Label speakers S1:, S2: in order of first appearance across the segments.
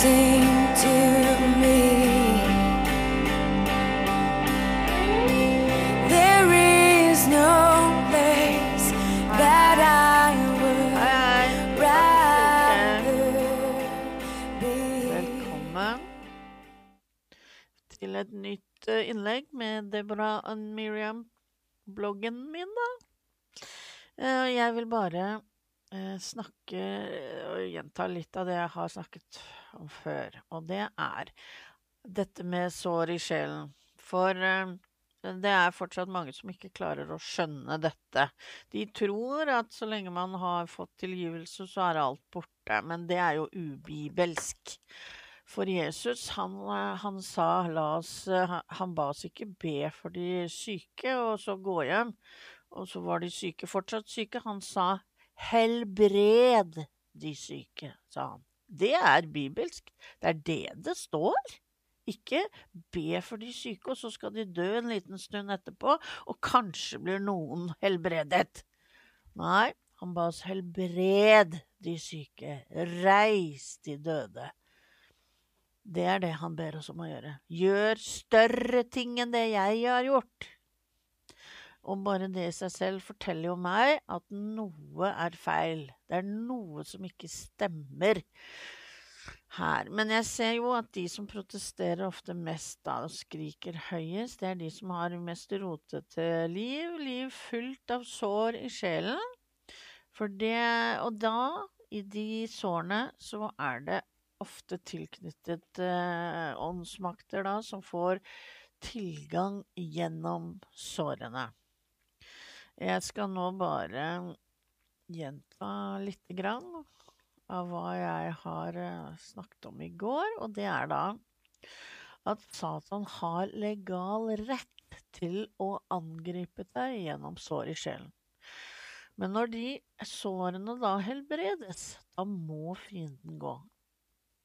S1: sing to me. There is no place that I would rather be.
S2: Velkommen til et nytt eh, innlegg med Deborah og Miriam, bloggen min, da. Eh, Jeg vil bare snakke og gjenta litt av det jeg har snakket om før, og det er dette med sår i sjelen. For eh, det er fortsatt mange som ikke klarer å skjønne dette. De tror at så lenge man har fått tilgivelse, så er alt borte. Men det er jo ubibelsk. For Jesus, han, eh, han sa la oss eh, Han ba oss ikke be for de syke, og så gå hjem. Og så var de syke fortsatt syke. Han sa helbred de syke, sa han. Det er bibelsk. Det er det det står. Ikke be for de syke, og så skal de dø en liten stund etterpå, og kanskje blir noen helbredet. Nei, han ba oss helbred de syke, reis de døde. Det er det han ber oss om å gjøre. Gjør større ting enn det jeg har gjort. Og bare det i seg selv forteller jo meg at noe er feil. Det er noe som ikke stemmer her. Men jeg ser jo at de som protesterer ofte mest da og skriker høyest, det er de som har mest rotete liv. Liv fullt av sår i sjelen. For det Og da, i de sårene, så er det ofte tilknyttet eh, åndsmakter da, som får tilgang gjennom sårene. Jeg skal nå bare gjenta lite grann av hva jeg har eh, snakket om i går, og det er da at Satan har legal rett til å angripe deg gjennom sår i sjelen. Men når de sårene da helbredes, da må fienden gå.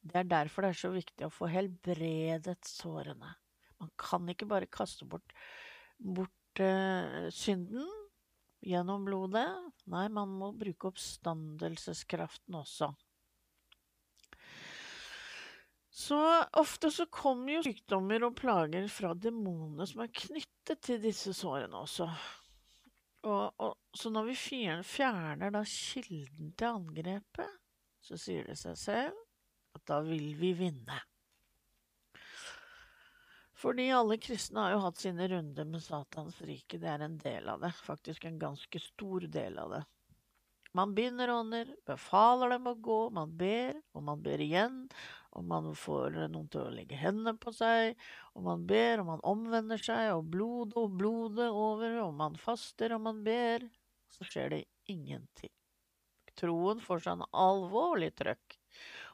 S2: Det er derfor det er så viktig å få helbredet sårene. Man kan ikke bare kaste bort, bort uh, synden gjennom blodet. Nei, man må bruke oppstandelseskraften også. Så ofte så kommer jo sykdommer og plager fra demonene som er knyttet til disse sårene også. Og, og, så når vi fjerner, da kilden til angrepet, så sier det seg selv at da vil vi vinne. Fordi alle kristne har jo hatt sine runder med Satans rike. Det er en del av det. Faktisk en ganske stor del av det. Man binder ånder, befaler dem å gå, man ber, og man ber igjen, og man får noen til å legge hendene på seg, og man ber, og man omvender seg, og blodet og blodet over, og man faster, og man ber, så skjer det ingenting. Troen får seg en alvorlig trøkk,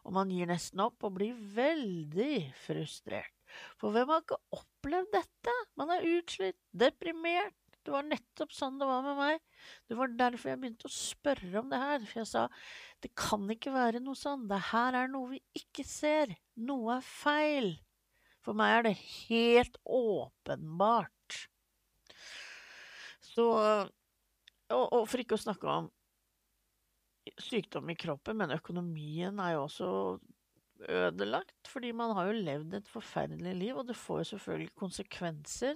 S2: og man gir nesten opp og blir veldig frustrert. For hvem har ikke opplevd dette? Man er utslitt, deprimert. Det var nettopp sånn det var med meg. Det var derfor jeg begynte å spørre om det her. For jeg sa det kan ikke være noe sånn. Det her er noe vi ikke ser. Noe er feil. For meg er det helt åpenbart. Så og, og for ikke å snakke om sykdom i kroppen, men økonomien er jo også ødelagt, fordi man har jo levd et forferdelig liv, og det får jo selvfølgelig konsekvenser,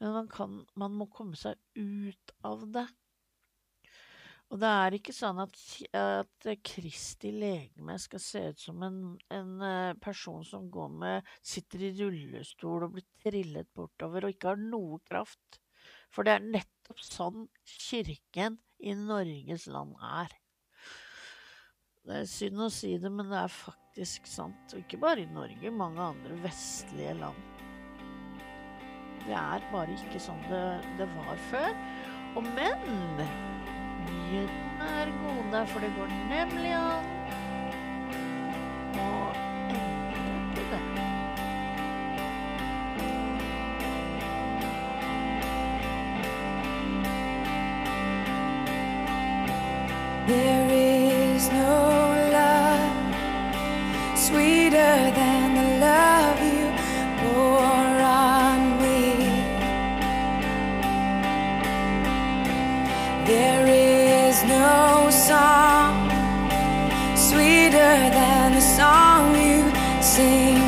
S2: men man, kan, man må komme seg ut av det. Og det er ikke sånn at, at Kristi legeme skal se ut som en, en eh, person som går med, sitter i rullestol og blir trillet bortover og ikke har noe kraft. For det er nettopp sånn kirken i Norges land er. Det er synd å si det, men det er faktisk sant. Og ikke bare i Norge, mange andre vestlige land. Det er bare ikke sånn det, det var før. Og men nyhetene er gode, for det går nemlig an å endre det.
S1: There than the love you pour on me. There is no song sweeter than the song you sing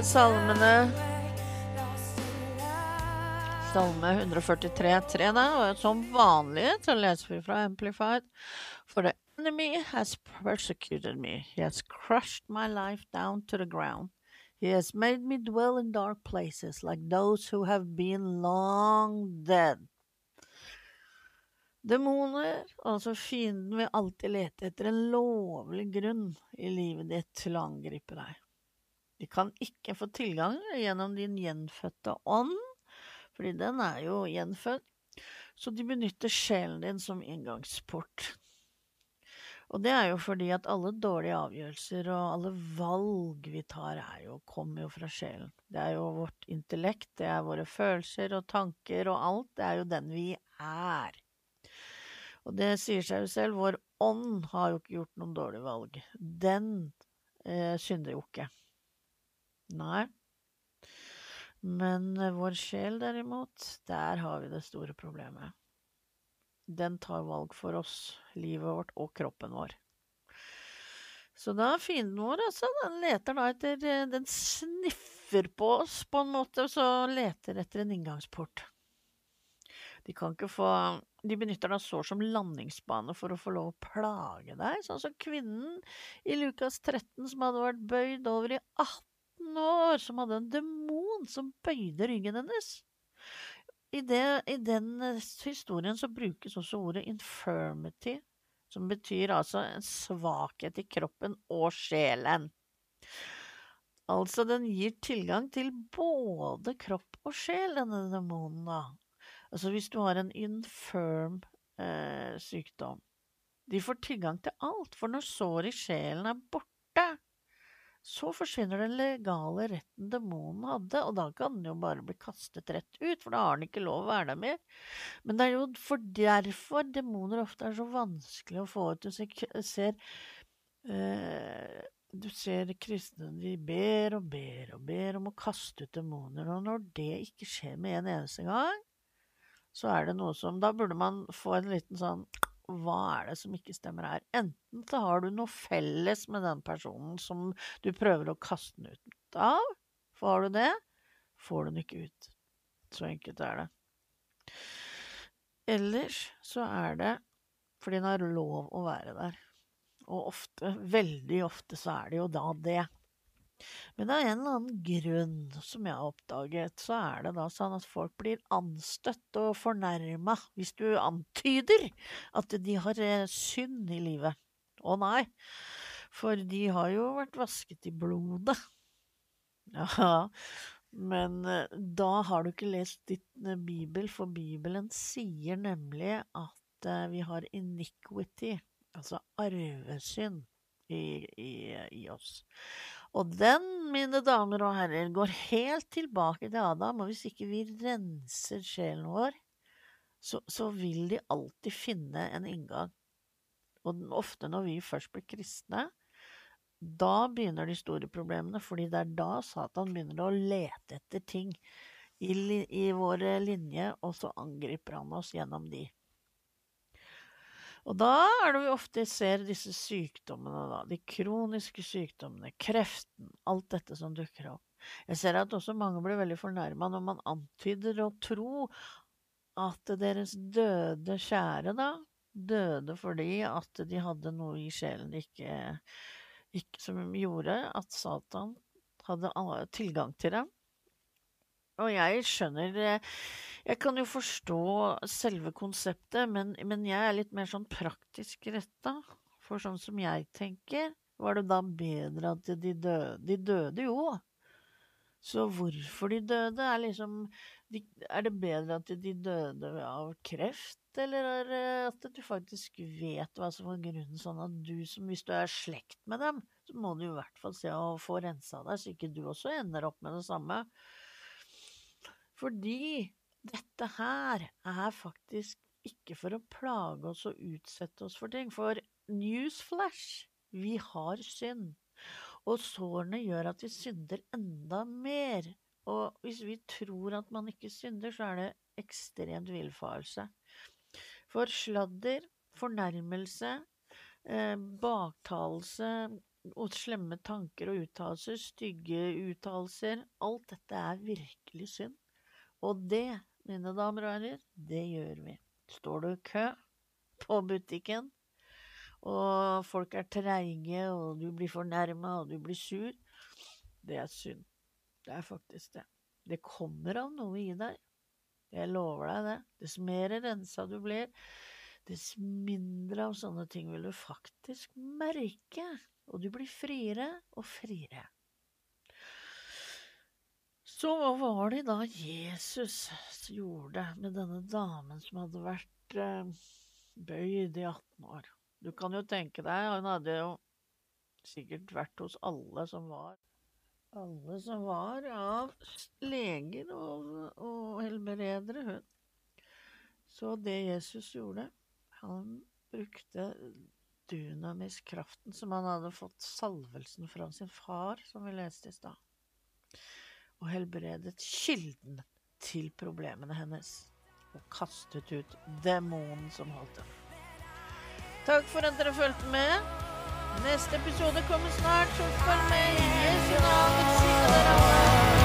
S2: jeg salmene. Salme 143,3 da, og som vanlig så leser vi fra Amplified. For the enemy has persecuted me. He has crushed my life down to the ground. He has made me dwell in dark places like those who have been long dead. Demoner, altså fienden, vil alltid lete etter en lovlig grunn i livet ditt til å angripe deg. De kan ikke få tilgang gjennom din gjenfødte ånd, fordi den er jo gjenfødt, så de benytter sjelen din som inngangsport. Og det er jo fordi at alle dårlige avgjørelser og alle valg vi tar, jo, kommer jo fra sjelen. Det er jo vårt intellekt, det er våre følelser og tanker og alt, det er jo den vi er. Og det sier seg jo selv, vår ånd har jo ikke gjort noen dårlige valg. Den eh, synder jo ikke. Nei. Men eh, vår sjel derimot, der har vi det store problemet. Den tar valg for oss, livet vårt og kroppen vår. Så da fienden vår, altså, den leter da etter eh, Den sniffer på oss på en måte, og så leter etter en inngangsport. De kan ikke få De benytter da sår som landingsbane for å få lov å plage deg, sånn som kvinnen i Lukas 13 som hadde vært bøyd over i 18 år, som hadde en demon som bøyde ryggen hennes. I, det, I den eh, historien så brukes også ordet infirmity, som betyr altså en svakhet i kroppen og sjelen. Altså, den gir tilgang til både kropp og sjel, denne demonen, da. Altså, hvis du har en infirm eh, sykdom De får tilgang til alt, for når såret i sjelen er borte, så forsvinner den legale retten demonen hadde, og da kan den jo bare bli kastet rett ut, for da har den ikke lov å være der mer. Men det er jo for derfor demoner ofte er så vanskelig å få ut. Du ser, eh, du ser kristne, de ber og ber og ber om å kaste ut demoner, og når det ikke skjer med en eneste gang, så er det noe som Da burde man få en liten sånn Hva er det som ikke stemmer her? Enten så har du noe felles med den personen som du prøver å kaste den ut av. Får du det, får du den ikke ut. Så enkelt er det. Ellers så er det fordi den har lov å være der. Og ofte, veldig ofte, så er det jo da det. Men av en eller annen grunn som jeg har oppdaget, så er det da sånn at folk blir anstøtt og fornærma hvis du antyder at de har eh, synd i livet. Å nei, for de har jo vært vasket i blodet. Ja, men eh, da har du ikke lest din eh, bibel, for Bibelen sier nemlig at vi har iniquity, altså arvesynd, i, i, i oss. Og den, mine damer og herrer, går helt tilbake til Adam, og hvis ikke vi renser sjelen vår, så, så vil de alltid finne en inngang. Og ofte når vi først blir kristne, da begynner de store problemene, fordi det er da Satan begynner å lete etter ting i, i vår linje, og så angriper han oss gjennom de. Og da er det vi ofte ser disse sykdommene, da. De kroniske sykdommene, kreften, alt dette som dukker opp. Jeg ser at også mange blir veldig fornærma når man antyder å tro at deres døde kjære, da, døde fordi at de hadde noe i sjelen ikke, ikke som gjorde at Satan hadde tilgang til dem. Og jeg skjønner eh, Jeg kan jo forstå selve konseptet, men, men jeg er litt mer sånn praktisk retta. For sånn som jeg tenker, var det da bedre at de døde? De døde jo. Så hvorfor de døde, er liksom de, Er det bedre at de døde av kreft, eller er at du faktisk vet hva som var grunnen, sånn at du som hvis du er slekt med dem, så må du i hvert fall se å få rensa deg, så ikke du også ender opp med det samme. Fordi dette her er faktisk ikke for å plage oss og utsette oss for ting. For newsflash, vi har synd. Og sårene gjør at vi synder enda mer. Og hvis vi tror at man ikke synder, så er det ekstremt villfarelse. For sladder, fornærmelse, eh, baktalelse og slemme tanker og uttalelser, stygge uttalelser, alt dette er virkelig synd. Og det, mine damer og herrer, det gjør vi. Står i kø på butikken, og folk er treige, og du blir fornærma, og du blir sur, det er synd. Det er faktisk det. Det kommer av noe i deg. Jeg lover deg det. Dess mer rensa du blir, dess mindre av sånne ting vil du faktisk merke. Og du blir friere og friere. Så hva var det da Jesus gjorde med denne damen som hadde vært eh, bøyd i 18 år? Du kan jo tenke deg, hun hadde jo sikkert vært hos alle som var Alle som var av leger og, og helbredere, hun. Så det Jesus gjorde, han brukte dynamiskraften som han hadde fått salvelsen fra sin far, som vi leste i stad og helbredet kilden til problemene hennes og kastet ut demonen som holdt henne. Takk for at dere fulgte med. Neste episode kommer snart, følg med. I Jesu navn velsigne dere alle.